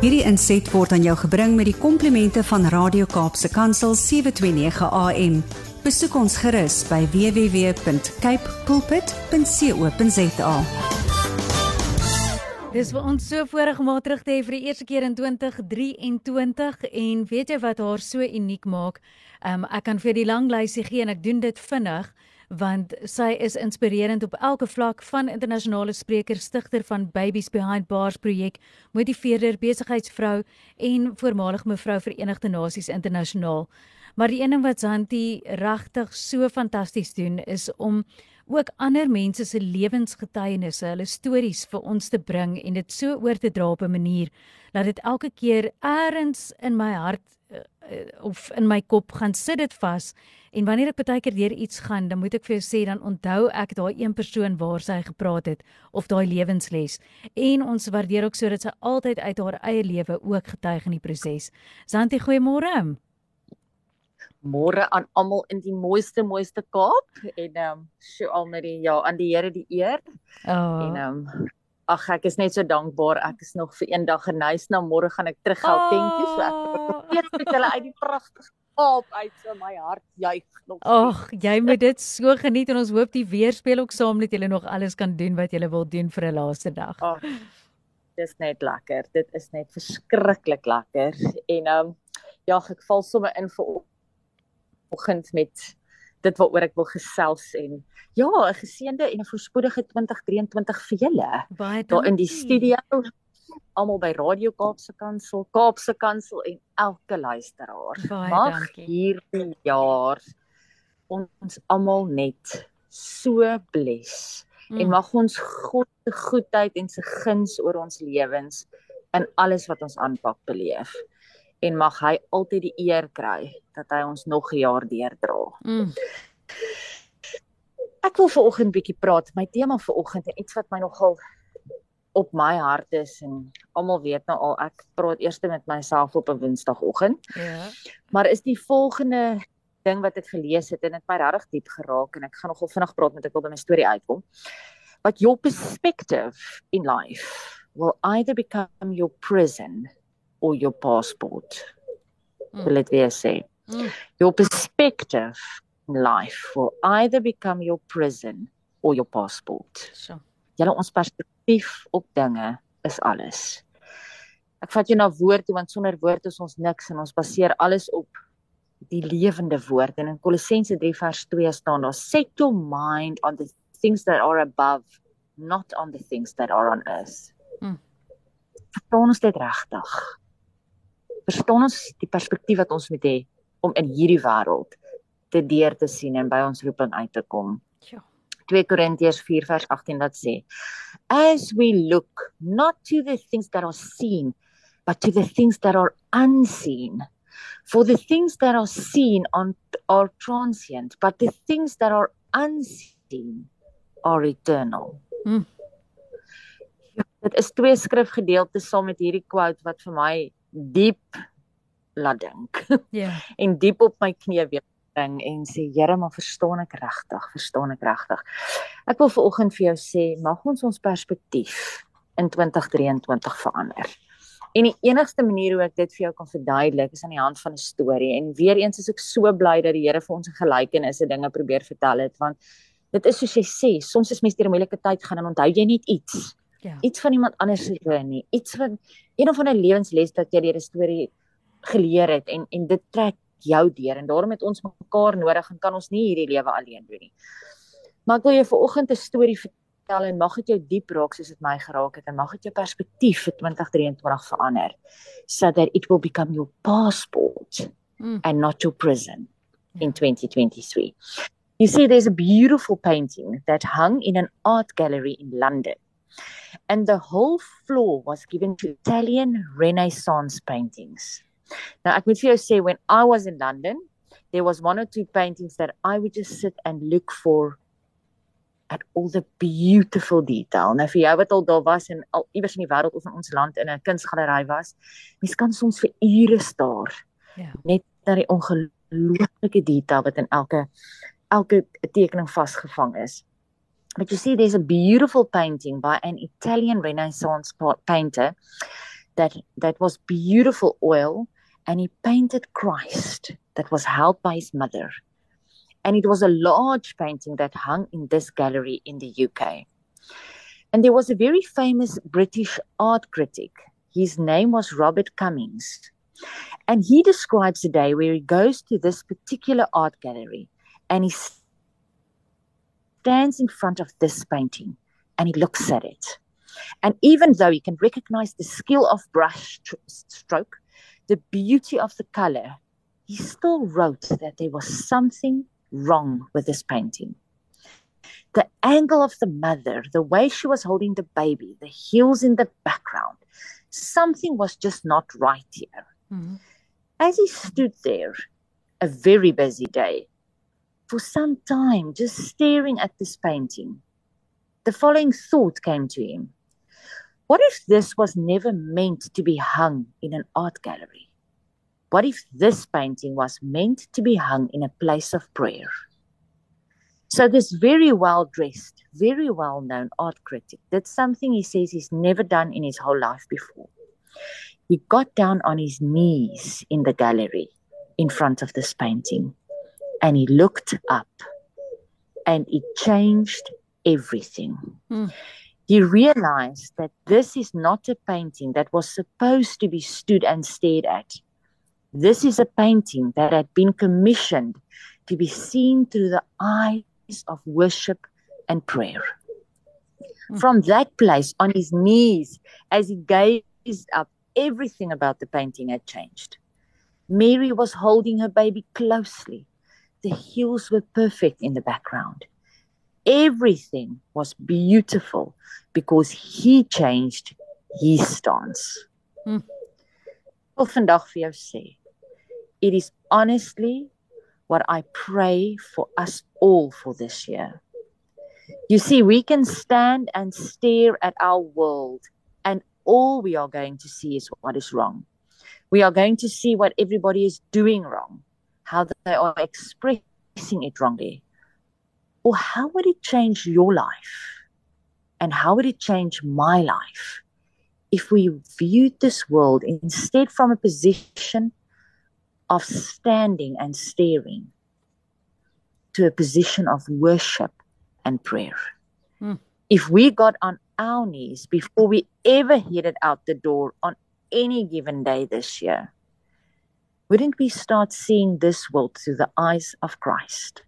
Hierdie inset word aan jou gebring met die komplimente van Radio Kaapse Kansel 729 AM. Besoek ons gerus by www.cape pulpit.co.za. Dis vir ons so voorreg om haar terug te hê vir die eerste keer in 2023 en weet jy wat haar so uniek maak? Um, ek kan vir die lang lysie gee en ek doen dit vinnig want sy is inspirerend op elke vlak van internasionale spreker, stigter van Babies Behind Bars projek, motiveerder, besigheidsvrou en voormalig mevrou Verenigde Nasies internasionaal. Maar die een ding wat Santi regtig so fantasties doen is om ook ander mense se lewensgetuienisse, hulle stories vir ons te bring en dit so oor te dra op 'n manier dat dit elke keer eers in my hart uh, of in my kop gaan sit dit vas. En wanneer ek baie keer deur iets gaan, dan moet ek vir jou sê dan onthou ek daai een persoon waar sy gepraat het of daai lewensles. En ons waardeer ook sodat sy altyd uit haar eie lewe ook getuig in die proses. Santi, goeiemôre môre aan almal in die mooiste mooiste Kaap en ehm um, sjo al met die ja aan die Here die eer. Oh. En ehm um, ag ek is net so dankbaar ek is nog vir een dag geneis na môre gaan ek terug Gauteng toe so ek weet met hulle uit die pragtige Kaap uit so my hart juig nog. Ag jy moet dit so geniet en ons hoop die weer speel ook saam dat julle nog alles kan doen wat julle wil doen vir 'n laaste dag. Ag dis net lekker. Dit is net verskriklik lekker en ehm um, ja ek val sommer in vir oggend met dit waaroor ek wil gesels en ja, 'n geseënde en 'n voorspoedige 2023 vir julle. Baie daar in die studio almal by Radio Kaapse Kansel, Kaapse Kansel en elke luisteraar. Baie Mag dankie. hierdie jaar ons almal net so bless mm. en mag ons God se goedheid en se guns oor ons lewens in alles wat ons aanpak beleef en mag hy altyd die eer kry dat hy ons nog 'n jaar deurdra. Mm. Ek wil ver oggend bietjie praat. My tema vir oggend en iets wat my nogal op my hart is en almal weet nou al ek praat eers met myself op 'n Woensdagoggend. Ja. Maar is die volgende ding wat ek gelees het en dit my regtig diep geraak en ek gaan nogal vinnig praat met ek wil by my storie uitkom. But your perspective in life will either become your prison or your passport. Mm. Wil dit weer sê. Mm. Your perspective in life will either become your prison or your passport. So. Julle ons perspektief op dinge is alles. Ek vat jou na woord toe want sonder woord is ons niks en ons baseer alles op die lewende woord en in Kolossense 3 vers 2 staan daar set your mind on the things that are above not on the things that are on earth. Mm. Verstaan ons dit regtig? Verstaan ons die perspektief wat ons moet hê om in hierdie wêreld te deur te sien en by ons roeping uit te kom. Ja. 2 Korintiërs 4 vers 18 wat sê: As we look not to the things that are seen, but to the things that are unseen. For the things that are seen on are transient, but the things that are unseen are eternal. Hmm. Dit is twee skrifgedeeltes saam met hierdie quote wat vir my diep laat dink. Ja. Yeah. en diep op my knie weer bring en sê Here, maar verstaan ek regtig? Verstaan ek regtig? Ek wil veraloggend vir jou sê, mag ons ons perspektief in 2023 verander. En die enigste manier hoe ek dit vir jou kan verduidelik is aan die hand van 'n storie. En weer eens is ek so bly dat die Here vir ons 'n gelykenisse dinge probeer vertel het want dit is soos jy sê, soms is mens deur 'n moeilike tyd gaan en onthou jy net iets. Ja. Iets van iemand anders se lewe nie. Iets van een of ander lewensles dat jy deur 'n storie geleer het en en dit trek jou deur en daarom het ons mekaar nodig en kan ons nie hierdie lewe alleen doen nie. Maar ek wil jou vanoggend 'n storie vertel en mag dit jou diep raak soos dit my geraak het en mag dit jou perspektief vir 2023 verander so that it will become your passport mm. and not your prison yeah. in 2023. You see there's a beautiful painting that hung in an art gallery in London and the whole floor was given to Italian Renaissance paintings. Now, ek moet vir jou sê when I was in London, there was one or two paintings that I would just sit and look for at all the beautiful detail. Nou vir jou wat al daar was en al iewers in die wêreld of in ons land in 'n kunsgalery was, mens kan soms vir ure staar. Ja. Yeah. Net na die ongelooflike detail wat in elke elke tekening vasgevang is. But you see, there's a beautiful painting by an Italian Renaissance painter that that was beautiful oil and he painted Christ that was held by his mother. And it was a large painting that hung in this gallery in the UK. And there was a very famous British art critic. His name was Robert Cummings. And he describes a day where he goes to this particular art gallery and he stands in front of this painting and he looks at it. And even though he can recognize the skill of brush stroke, the beauty of the color, he still wrote that there was something wrong with this painting. The angle of the mother, the way she was holding the baby, the heels in the background, something was just not right here. Mm-hmm. As he stood there, a very busy day, for some time, just staring at this painting, the following thought came to him What if this was never meant to be hung in an art gallery? What if this painting was meant to be hung in a place of prayer? So, this very well dressed, very well known art critic did something he says he's never done in his whole life before. He got down on his knees in the gallery in front of this painting and he looked up and it changed everything. Mm. He realized that this is not a painting that was supposed to be stood and stared at. This is a painting that had been commissioned to be seen through the eyes of worship and prayer. Mm. From that place, on his knees, as he gazed up, everything about the painting had changed. Mary was holding her baby closely the hills were perfect in the background. Everything was beautiful because he changed his stance. Hmm. Wil vandag vir jou sê, it is honestly what I pray for us all for this year. You see, we can stand and stare at our world, and all we are going to see is what is wrong. We are going to see what everybody is doing wrong how they are expressing it wrongly? Or how would it change your life? And how would it change my life if we viewed this world instead from a position of standing and staring to a position of worship and prayer? Mm. If we got on our knees before we ever headed out the door on any given day this year, wouldn't we start seeing this world through the eyes of Christ?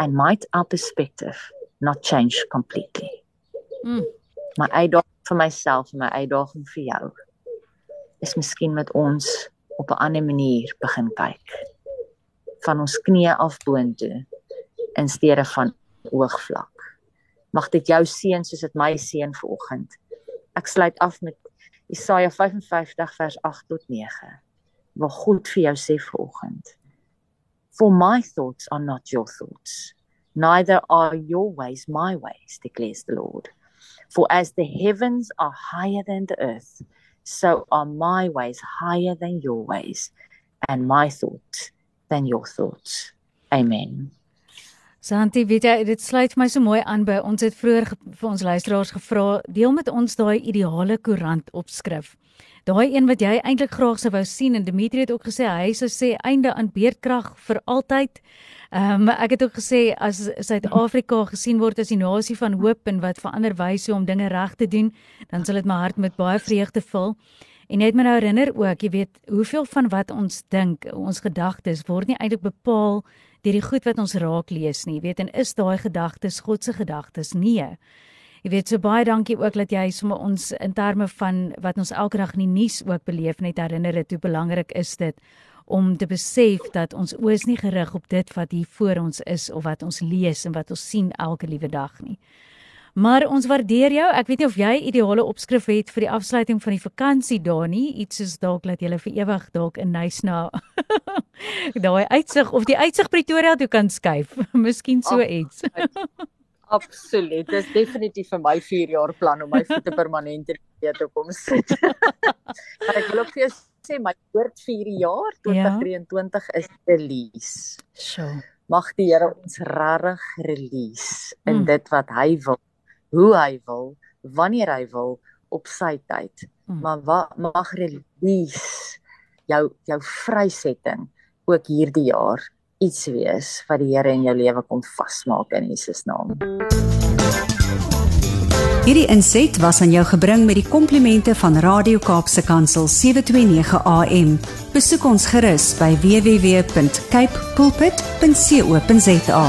And might our perspective not change completely? Mm. My uitdaging vir myself en my uitdaging vir jou is miskien met ons op 'n ander manier begin kyk. Van ons knieë af boontoe in steede van oogvlak. Mag dit jou seën soos dit my seën vanoggend. Ek sluit af met Jesaja 55 vers 8 tot 9 wil God vir jou sê vanoggend. For my thoughts are not your thoughts, neither are your ways my ways, declares the Lord. For as the heavens are higher than the earth, so are my ways higher than your ways, and my thoughts than your thoughts. Amen. Santi, weet jy, dit sluit my so mooi aan by ons het vroeër vir ons luisteraars gevra, deel met ons daai ideale koerant opskrif daai een wat jy eintlik graag sou wou sien en Dimitri het ook gesê hy sou sê einde aan beerdkrag vir altyd. Ehm um, ek het ook gesê as Suid-Afrika gesien word as die nasie van hoop en wat verander wyse om dinge reg te doen, dan sal dit my hart met baie vreugde vul. En net my nou herinner ook, jy weet, hoeveel van wat ons dink, ons gedagtes word nie eintlik bepaal deur die goed wat ons raak lees nie, jy weet, en is daai gedagtes God se gedagtes? Nee. Jy weet so baie dankie ook dat jy sommer ons in terme van wat ons elke dag in die nuus ook beleef net herinner het hoe belangrik is dit om te besef dat ons oë is nie gerig op dit wat hier voor ons is of wat ons lees en wat ons sien elke liewe dag nie. Maar ons waardeer jou. Ek weet nie of jy ideale opskrif het vir die afsluiting van die vakansie daar nie. Iets soos dalk dat jy vir ewig dalk in Nysna daai uitsig of die uitsig Pretoria toe kan skuif. Miskien so iets. Absoluut. Dis definitief vir my 4 jaar plan om my voete permanent in die te kom sit. maar ek wil ook vir jou sê my woord 4 jaar 2023 ja. is release. So. Mag die Here ons regtig release in mm. dit wat hy wil, hoe hy wil, wanneer hy wil op sy tyd Hmm. Maar wat mag release jou jou vrysetting ook hierdie jaar iets wees wat die Here in jou lewe kom vasmaak in Jesus naam. Hierdie inset was aan jou gebring met die komplimente van Radio Kaapse Kansel 729 AM. Besoek ons gerus by www.cape pulpit.co.za.